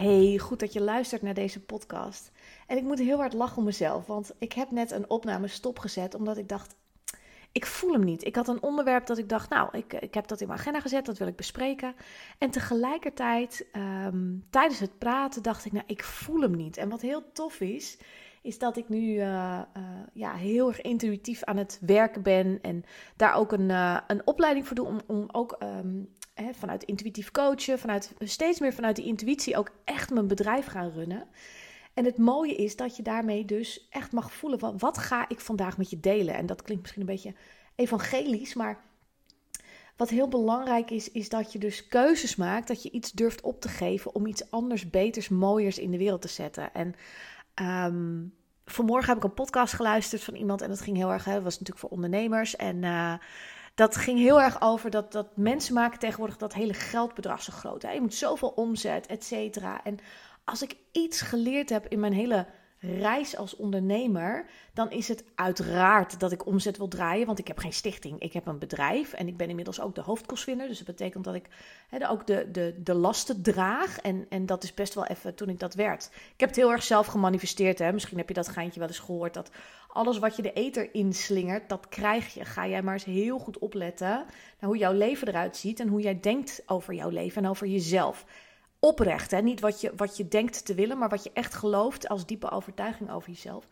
Hey, goed dat je luistert naar deze podcast. En ik moet heel hard lachen om mezelf, want ik heb net een opname stopgezet omdat ik dacht, ik voel hem niet. Ik had een onderwerp dat ik dacht, nou, ik, ik heb dat in mijn agenda gezet, dat wil ik bespreken. En tegelijkertijd, ehm, tijdens het praten, dacht ik, nou, ik voel hem niet. En wat heel tof is, is dat ik nu uh, uh, ja, heel erg intuïtief aan het werken ben. En daar ook een, uh, een opleiding voor doe om, om ook um, vanuit intuïtief coachen, vanuit, steeds meer vanuit die intuïtie ook echt mijn bedrijf gaan runnen. En het mooie is dat je daarmee dus echt mag voelen van wat ga ik vandaag met je delen. En dat klinkt misschien een beetje evangelisch, maar wat heel belangrijk is, is dat je dus keuzes maakt, dat je iets durft op te geven om iets anders, beters, mooiers in de wereld te zetten. En um, vanmorgen heb ik een podcast geluisterd van iemand en dat ging heel erg, hè, dat was natuurlijk voor ondernemers en uh, dat ging heel erg over dat, dat mensen maken tegenwoordig dat hele geldbedrag zo groot. Hè? Je moet zoveel omzet, et cetera. En als ik iets geleerd heb in mijn hele reis als ondernemer, dan is het uiteraard dat ik omzet wil draaien. Want ik heb geen stichting, ik heb een bedrijf en ik ben inmiddels ook de hoofdkostwinner. Dus dat betekent dat ik ook de, de, de lasten draag. En, en dat is best wel even toen ik dat werd. Ik heb het heel erg zelf gemanifesteerd. Hè. Misschien heb je dat geintje wel eens gehoord. Dat alles wat je de eter inslingert, dat krijg je. Ga jij maar eens heel goed opletten naar hoe jouw leven eruit ziet en hoe jij denkt over jouw leven en over jezelf oprecht. Niet wat je, wat je denkt te willen, maar wat je echt gelooft als diepe overtuiging over jezelf.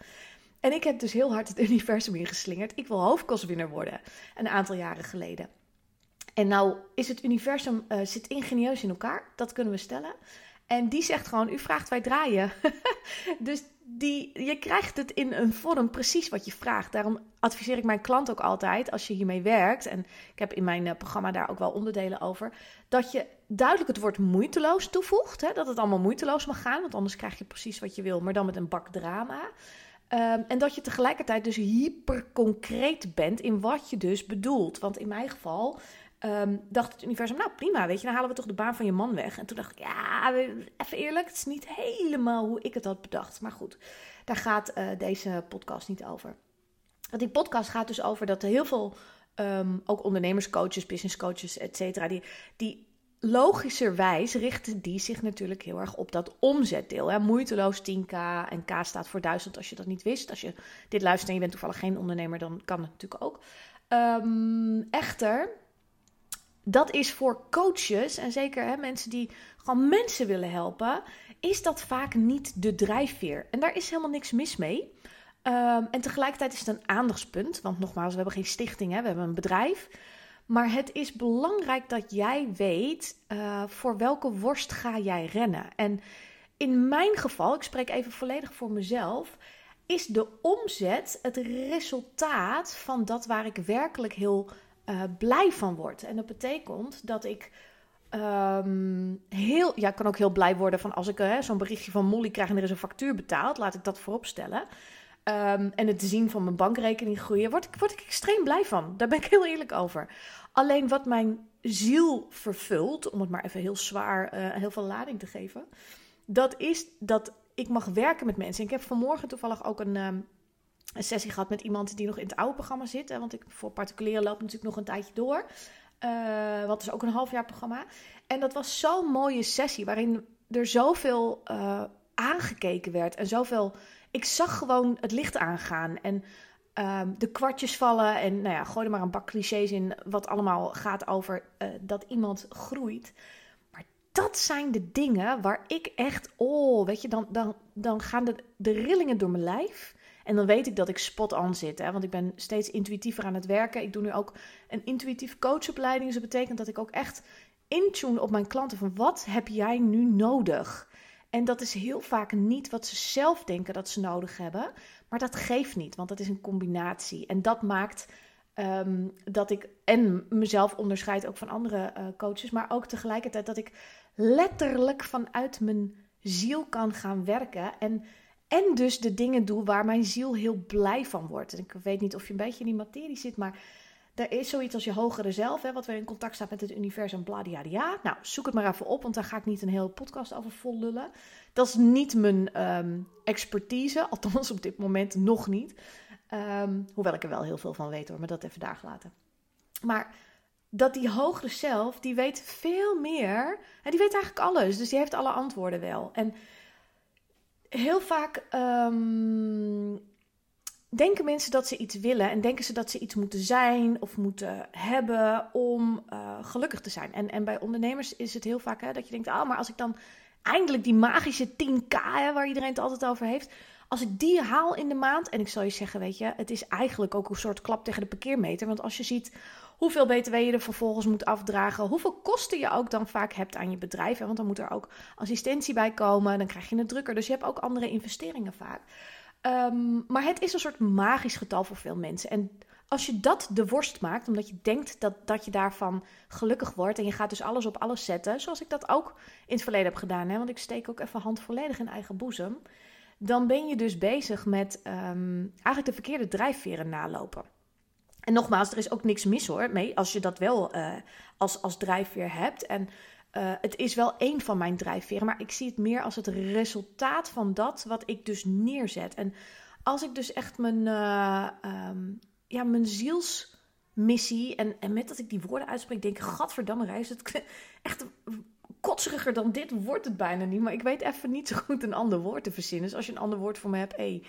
En ik heb dus heel hard het universum ingeslingerd. Ik wil hoofdkostwinner worden, een aantal jaren geleden. En nou is het universum, uh, zit ingenieus in elkaar, dat kunnen we stellen. En die zegt gewoon, u vraagt, wij draaien. dus die, je krijgt het in een vorm precies wat je vraagt. Daarom adviseer ik mijn klant ook altijd, als je hiermee werkt... en ik heb in mijn uh, programma daar ook wel onderdelen over... dat je duidelijk het woord moeiteloos toevoegt. Hè? Dat het allemaal moeiteloos mag gaan, want anders krijg je precies wat je wil... maar dan met een bak drama. Um, en dat je tegelijkertijd dus hyper concreet bent in wat je dus bedoelt. Want in mijn geval um, dacht het universum, nou prima, weet je, dan halen we toch de baan van je man weg. En toen dacht ik, ja, even eerlijk, het is niet helemaal hoe ik het had bedacht. Maar goed, daar gaat uh, deze podcast niet over. Want die podcast gaat dus over dat er heel veel, um, ook ondernemerscoaches, businesscoaches, et cetera, die, die logischerwijs richten die zich natuurlijk heel erg op dat omzetdeel. Hè? Moeiteloos 10k en K staat voor 1000 als je dat niet wist. Als je dit luistert en je bent toevallig geen ondernemer, dan kan het natuurlijk ook. Um, echter, dat is voor coaches en zeker hè, mensen die gewoon mensen willen helpen, is dat vaak niet de drijfveer. En daar is helemaal niks mis mee. Um, en tegelijkertijd is het een aandachtspunt, want nogmaals, we hebben geen stichting, hè, we hebben een bedrijf. Maar het is belangrijk dat jij weet uh, voor welke worst ga jij rennen. En in mijn geval, ik spreek even volledig voor mezelf, is de omzet het resultaat van dat waar ik werkelijk heel uh, blij van word. En dat betekent dat ik um, heel, ja, ik kan ook heel blij worden van als ik uh, zo'n berichtje van Molly krijg en er is een factuur betaald, laat ik dat voorop stellen. Um, en het zien van mijn bankrekening groeien, word ik, word ik extreem blij van. Daar ben ik heel eerlijk over. Alleen wat mijn ziel vervult, om het maar even heel zwaar, uh, heel veel lading te geven, dat is dat ik mag werken met mensen. Ik heb vanmorgen toevallig ook een, um, een sessie gehad met iemand die nog in het oude programma zit. Hè, want ik voor particulieren loop natuurlijk nog een tijdje door. Uh, wat is ook een half jaar programma. En dat was zo'n mooie sessie waarin er zoveel uh, aangekeken werd en zoveel. Ik zag gewoon het licht aangaan en um, de kwartjes vallen. En nou ja, gooi er maar een bak clichés in, wat allemaal gaat over uh, dat iemand groeit. Maar dat zijn de dingen waar ik echt, oh, weet je, dan, dan, dan gaan de, de rillingen door mijn lijf. En dan weet ik dat ik spot on zit. Hè? Want ik ben steeds intuïtiever aan het werken. Ik doe nu ook een intuïtief coachopleiding. Dus dat betekent dat ik ook echt intune op mijn klanten. Van wat heb jij nu nodig? En dat is heel vaak niet wat ze zelf denken dat ze nodig hebben. Maar dat geeft niet, want dat is een combinatie. En dat maakt um, dat ik en mezelf onderscheid ook van andere uh, coaches. Maar ook tegelijkertijd dat ik letterlijk vanuit mijn ziel kan gaan werken. En En dus de dingen doe waar mijn ziel heel blij van wordt. Ik weet niet of je een beetje in die materie zit, maar er is zoiets als je hogere zelf, hè, wat weer in contact staat met het universum, bladiadia. Nou, zoek het maar even op, want daar ga ik niet een hele podcast over vol lullen. Dat is niet mijn ehm, expertise, althans op dit moment nog niet. Ehm, hoewel ik er wel heel veel van weet hoor, maar dat even daar gelaten. Maar dat die hogere zelf, die weet veel meer. En die weet eigenlijk alles, dus die heeft alle antwoorden wel. En heel vaak ehm, denken mensen dat ze iets willen en denken ze dat ze iets moeten zijn of moeten hebben om uh, gelukkig te zijn. En, en bij ondernemers is het heel vaak hè, dat je denkt, ah, maar als ik dan eindelijk die magische 10k hè, waar iedereen het altijd over heeft, als ik die haal in de maand, en ik zal je zeggen, weet je, het is eigenlijk ook een soort klap tegen de parkeermeter. Want als je ziet hoeveel BTW je er vervolgens moet afdragen, hoeveel kosten je ook dan vaak hebt aan je bedrijf. Want dan moet er ook assistentie bij komen, dan krijg je het drukker. Dus je hebt ook andere investeringen vaak. Um, maar het is een soort magisch getal voor veel mensen. En als je dat de worst maakt, omdat je denkt dat, dat je daarvan gelukkig wordt en je gaat dus alles op alles zetten, zoals ik dat ook in het verleden heb gedaan, hè, want ik steek ook even hand volledig in eigen boezem, dan ben je dus bezig met um, eigenlijk de verkeerde drijfveren nalopen. En nogmaals, er is ook niks mis hoor mee als je dat wel uh, als, als drijfveer hebt. En uh, het is wel één van mijn drijfveren, maar ik zie het meer als het resultaat van dat wat ik dus neerzet. En als ik dus echt mijn, uh, ja, mijn zielsmissie, en, en met dat ik die woorden uitspreek, denk ik, gadverdamme reis, het echt kotseriger dan dit wordt het bijna niet. Maar ik weet even niet zo goed een ander woord te verzinnen. Dus als je een ander woord voor me hebt, hey,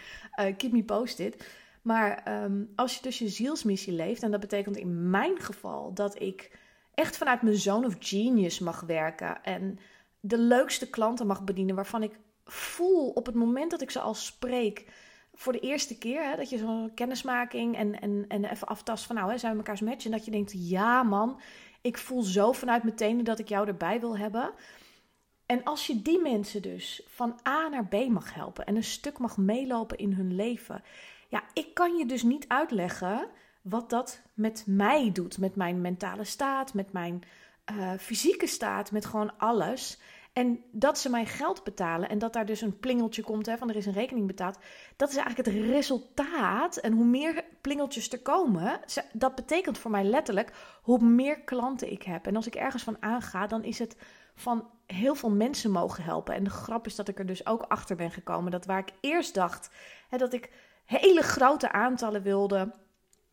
keep me posted. Maar um, als je dus je zielsmissie leeft, en dat betekent in mijn geval dat ik echt vanuit mijn zone of genius mag werken. En de leukste klanten mag bedienen waarvan ik voel op het moment dat ik ze al spreek. Voor de eerste keer, hè, dat je zo'n kennismaking en, en, en even aftast van nou, hè, zijn we mekaars match. En dat je denkt, ja man, ik voel zo vanuit mijn tenen dat ik jou erbij wil hebben. En als je die mensen dus van A naar B mag helpen en een stuk mag meelopen in hun leven. Ja, ik kan je dus niet uitleggen wat dat met mij doet. Met mijn mentale staat, met mijn uh, fysieke staat, met gewoon alles. En dat ze mij geld betalen en dat daar dus een plingeltje komt hè, van er is een rekening betaald. Dat is eigenlijk het resultaat. En hoe meer plingeltjes er komen, dat betekent voor mij letterlijk hoe meer klanten ik heb. En als ik ergens van aanga, dan is het van heel veel mensen mogen helpen. En de grap is dat ik er dus ook achter ben gekomen. Dat waar ik eerst dacht hè, dat ik hele grote aantallen wilde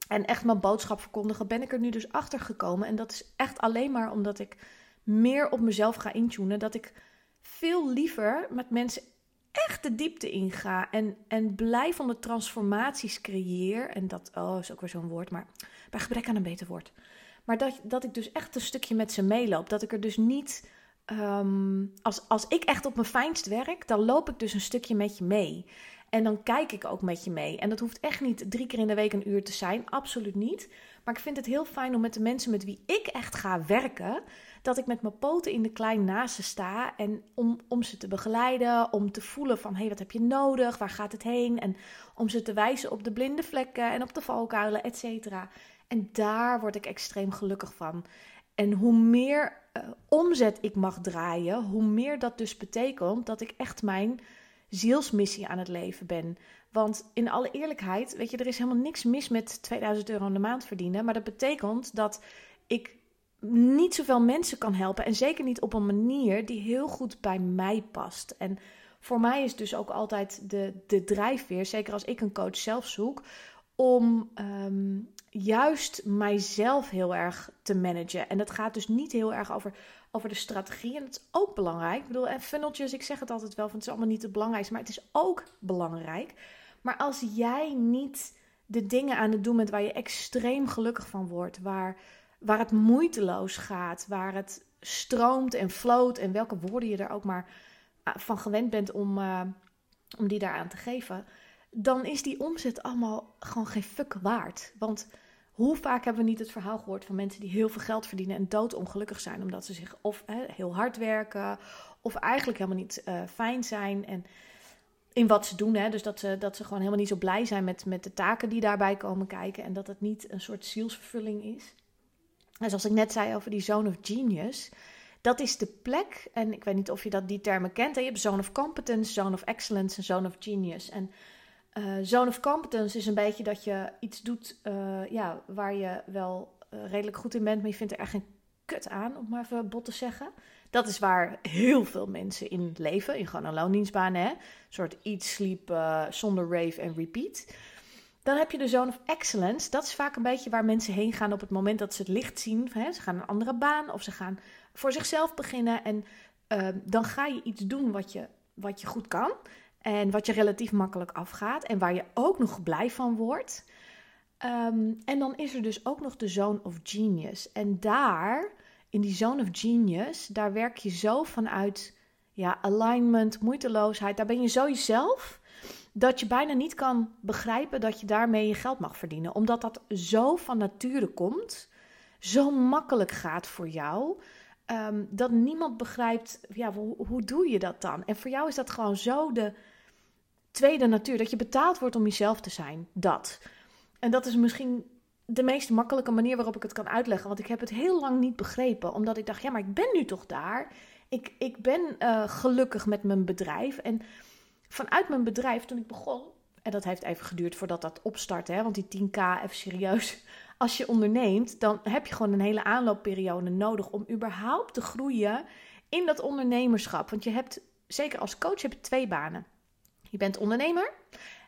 en echt mijn boodschap verkondigen, ben ik er nu dus achter gekomen. En dat is echt alleen maar omdat ik meer op mezelf ga intunen. Dat ik veel liever met mensen echt de diepte inga. En, en de transformaties creëer. En dat oh, is ook weer zo'n woord, maar bij gebrek aan een beter woord. Maar dat, dat ik dus echt een stukje met ze meeloop. Dat ik er dus niet. Um, als, als ik echt op mijn fijnst werk, dan loop ik dus een stukje met je mee. En dan kijk ik ook met je mee. En dat hoeft echt niet drie keer in de week een uur te zijn. Absoluut niet. Maar ik vind het heel fijn om met de mensen met wie ik echt ga werken. Dat ik met mijn poten in de klei naast ze sta. En om, om ze te begeleiden. Om te voelen van hé, hey, wat heb je nodig? Waar gaat het heen? En om ze te wijzen op de blinde vlekken en op de valkuilen, et cetera. En daar word ik extreem gelukkig van. En hoe meer uh, omzet ik mag draaien, hoe meer dat dus betekent dat ik echt mijn zielsmissie aan het leven ben. Want in alle eerlijkheid, weet je, er is helemaal niks mis met 2000 euro in de maand verdienen. Maar dat betekent dat ik niet zoveel mensen kan helpen. En zeker niet op een manier die heel goed bij mij past. En voor mij is dus ook altijd de, de drijfveer, zeker als ik een coach zelf zoek, om um, juist mijzelf heel erg te managen. En dat gaat dus niet heel erg over over de strategie. En dat is ook belangrijk. Ik bedoel, en funneltjes, ik zeg het altijd wel, van het is allemaal niet het belangrijkste, maar het is ook belangrijk. Maar als jij niet de dingen aan het doen bent waar je extreem gelukkig van wordt, waar, waar het moeiteloos gaat, waar het stroomt en floot en welke woorden je er ook maar ah, van gewend bent om, uh, om die daaraan te geven, dan is die omzet allemaal gewoon geen fuck waard. Want hoe vaak hebben we niet het verhaal gehoord van mensen die heel veel geld verdienen en doodongelukkig zijn omdat ze zich of heel hard werken of eigenlijk helemaal niet uh, fijn zijn en in wat ze doen. Dus dat ze, dat ze gewoon helemaal niet zo blij zijn met, met de taken die daarbij komen kijken en dat het niet een soort zielsvervulling is. En zoals ik net zei over die zone of genius, Dat is de plek, en ik weet niet of je dat, die termen kent. Je hebt zone of competence, zone of excellence en zone of genius. En uh, zone of competence is een beetje dat je iets doet uh, ja, waar je wel uh, redelijk goed in bent, maar je vindt er echt geen kut aan, om maar even bot te zeggen. Dat is waar heel veel mensen in leven, in gewoon een loondienstbaan, hè? Een soort eat, sleep, zonder rave en repeat. Dan heb je de zone of excellence. Dat is vaak een beetje waar mensen heen gaan op het moment dat ze het licht zien. Hè? Ze gaan een andere baan of ze gaan voor zichzelf beginnen. En uh, dan ga je iets doen wat je, wat je goed kan. En wat je relatief makkelijk afgaat. En waar je ook nog blij van wordt. Um, en dan is er dus ook nog de zone of genius. En daar, in die zone of genius, daar werk je zo vanuit ja, alignment, moeiteloosheid. Daar ben je zo jezelf dat je bijna niet kan begrijpen dat je daarmee je geld mag verdienen. Omdat dat zo van nature komt, zo makkelijk gaat voor jou, ehm, dat niemand begrijpt, ja, hoe, hoe doe je dat dan? En voor jou is dat gewoon zo de tweede natuur, dat je betaald wordt om jezelf te zijn. Dat. En dat is misschien de meest makkelijke manier waarop ik het kan uitleggen. Want ik heb het heel lang niet begrepen. Omdat ik dacht, ja, maar ik ben nu toch daar. Ik, ik ben uh, gelukkig met mijn bedrijf. En vanuit mijn bedrijf, toen ik begon, en dat heeft even geduurd voordat dat opstartte, hè, want die 10k, even serieus. Als je onderneemt, dan heb je gewoon een hele aanloopperiode nodig om überhaupt te groeien in dat ondernemerschap. Want je hebt, zeker als coach, heb je twee banen. Je bent ondernemer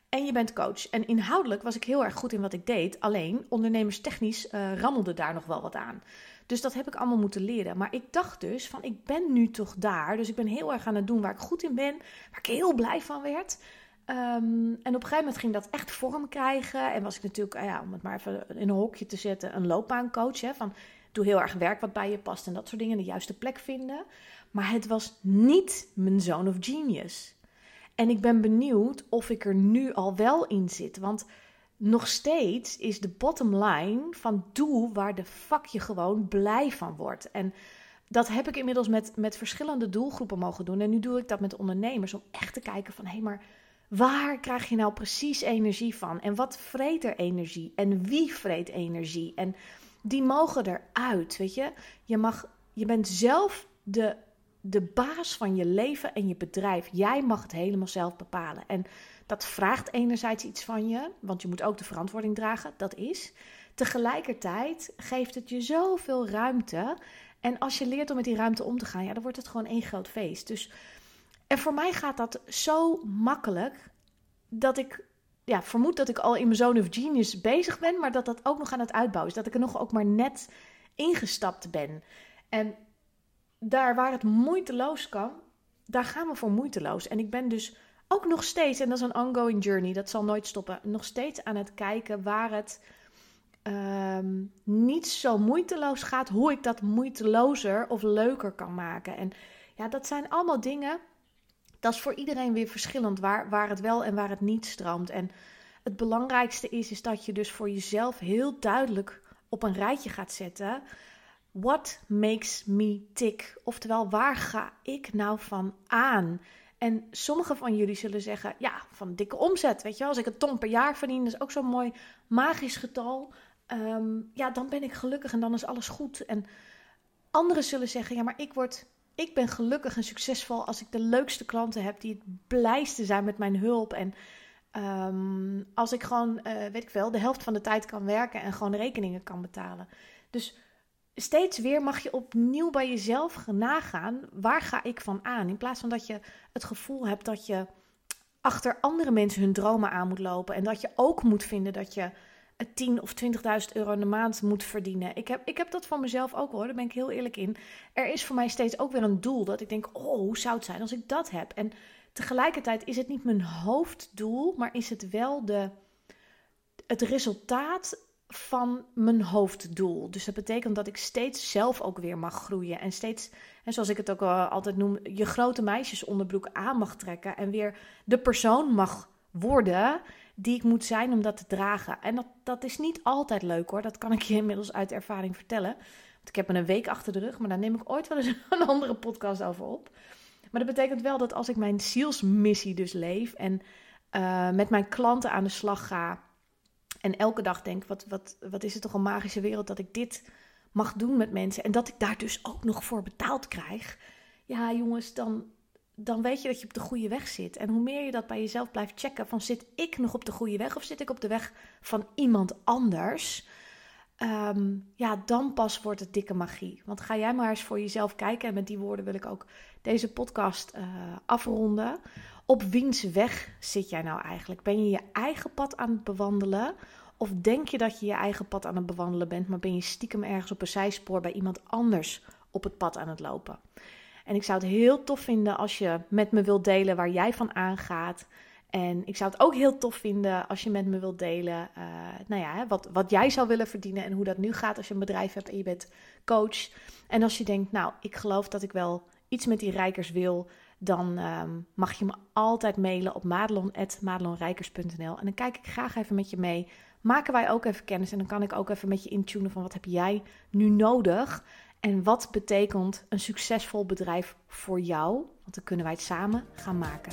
en je bent coach. En inhoudelijk was ik heel erg goed in wat ik deed. Alleen ondernemerstechnisch uh, rammelde daar nog wel wat aan. Dus dat heb ik allemaal moeten leren. Maar ik dacht dus van ik ben nu toch daar. Dus ik ben heel erg aan het doen waar ik goed in ben. Waar ik heel blij van werd. Um, en op een gegeven moment ging dat echt vorm krijgen. En was ik natuurlijk, ah ja, om het maar even in een hokje te zetten, een loopbaancoach. Hè, van doe heel erg werk wat bij je past en dat soort dingen. De juiste plek vinden. Maar het was niet mijn zone of genius. En ik ben benieuwd of ik er nu al wel in zit. Want nog steeds is de bottom line van doe waar de fuck je gewoon blij van wordt. En dat heb ik inmiddels met, met verschillende doelgroepen mogen doen. En nu doe ik dat met ondernemers om echt te kijken van hé, maar waar krijg je nou precies energie van? En wat vreet er energie? En wie vreet energie? En die mogen eruit, weet je. Je, mag, je bent zelf de, de baas van je leven en je bedrijf. Jij mag het helemaal zelf bepalen. En dat vraagt enerzijds iets van je, want je moet ook de verantwoording dragen, dat is. Tegelijkertijd geeft het je zoveel ruimte. En als je leert om met die ruimte om te gaan, ja, dan wordt het gewoon één groot feest. Dus, en voor mij gaat dat zo makkelijk dat ik ja, vermoed dat ik al in mijn zone of genius bezig ben, maar dat dat ook nog aan het uitbouwen is. Dat ik er nog ook maar net ingestapt ben. En daar waar het moeiteloos kan, daar gaan we voor moeiteloos. En ik ben dus ook nog steeds, en dat is een ongoing journey, dat zal nooit stoppen, nog steeds aan het kijken waar het ehm, niet zo moeiteloos gaat, hoe ik dat moeitelozer of leuker kan maken. En ja, dat zijn allemaal dingen, dat is voor iedereen weer verschillend, waar, waar het wel en waar het niet stroomt. En het belangrijkste is, is dat je dus voor jezelf heel duidelijk op een rijtje gaat zetten. What makes me tick? Oftewel, waar ga ik nou van aan? En sommige van jullie zullen zeggen, ja, van dikke omzet, weet je wel. Als ik een ton per jaar verdien, dat is ook zo'n mooi magisch getal. Ehm, ja, dan ben ik gelukkig en dan is alles goed. En anderen zullen zeggen, ja, maar ik word... Ik ben gelukkig en succesvol als ik de leukste klanten heb die het blijste zijn met mijn hulp. En um, als ik gewoon, uh, weet ik wel, de helft van de tijd kan werken en gewoon rekeningen kan betalen. Dus steeds weer mag je opnieuw bij jezelf nagaan, waar ga ik van aan? In plaats van dat je het gevoel hebt dat je achter andere mensen hun dromen aan moet lopen en dat je ook moet vinden dat je 10 of 20.000 euro in de maand moet verdienen. Ik heb, ik heb dat van mezelf ook hoor, daar ben ik heel eerlijk in. Er is voor mij steeds ook weer een doel dat ik denk, oh, hoe zou het zijn als ik dat heb? En tegelijkertijd is het niet mijn hoofddoel, maar is het wel de, het resultaat van mijn hoofddoel. Dus dat betekent dat ik steeds zelf ook weer mag groeien. En steeds, en zoals ik het ook altijd noem, je grote meisjesonderbroek aan mag trekken. En weer de persoon mag worden die ik moet zijn om dat te dragen. En dat, dat is niet altijd leuk hoor. Dat kan ik je inmiddels uit ervaring vertellen. Want ik heb een week achter de rug, maar daar neem ik ooit wel eens een andere podcast over op. Maar dat betekent wel dat als ik mijn zielsmissie dus leef en uh, met mijn klanten aan de slag ga en elke dag denk, wat, wat, wat is het toch een magische wereld dat ik dit mag doen met mensen en dat ik daar dus ook nog voor betaald krijg. Ja, jongens, dan, dan weet je dat je op de goede weg zit. En hoe meer je dat bij jezelf blijft checken: van zit ik nog op de goede weg of zit ik op de weg van iemand anders? Ehm, ja, dan pas wordt het dikke magie. Want ga jij maar eens voor jezelf kijken. En met die woorden wil ik ook deze podcast uh, afronden. Op wiens weg zit jij nou eigenlijk? Ben je je eigen pad aan het bewandelen? Of denk je dat je je eigen pad aan het bewandelen bent, maar ben je stiekem ergens op een zijspoor bij iemand anders op het pad aan het lopen? En ik zou het heel tof vinden als je met me wilt delen waar jij van aangaat. En ik zou het ook heel tof vinden als je met me wilt delen uh, nou ja, wat, wat jij zou willen verdienen en hoe dat nu gaat als je een bedrijf hebt en je bent coach. En als je denkt, nou, ik geloof dat ik wel iets met die rijkers wil, dan um, mag je me altijd mailen op madelon.madelonrijkers.nl. En dan kijk ik graag even met je mee. Maken wij ook even kennis en dan kan ik ook even met je intunen van wat heb jij nu nodig en wat betekent een succesvol bedrijf voor jou? Want dan kunnen wij het samen gaan maken.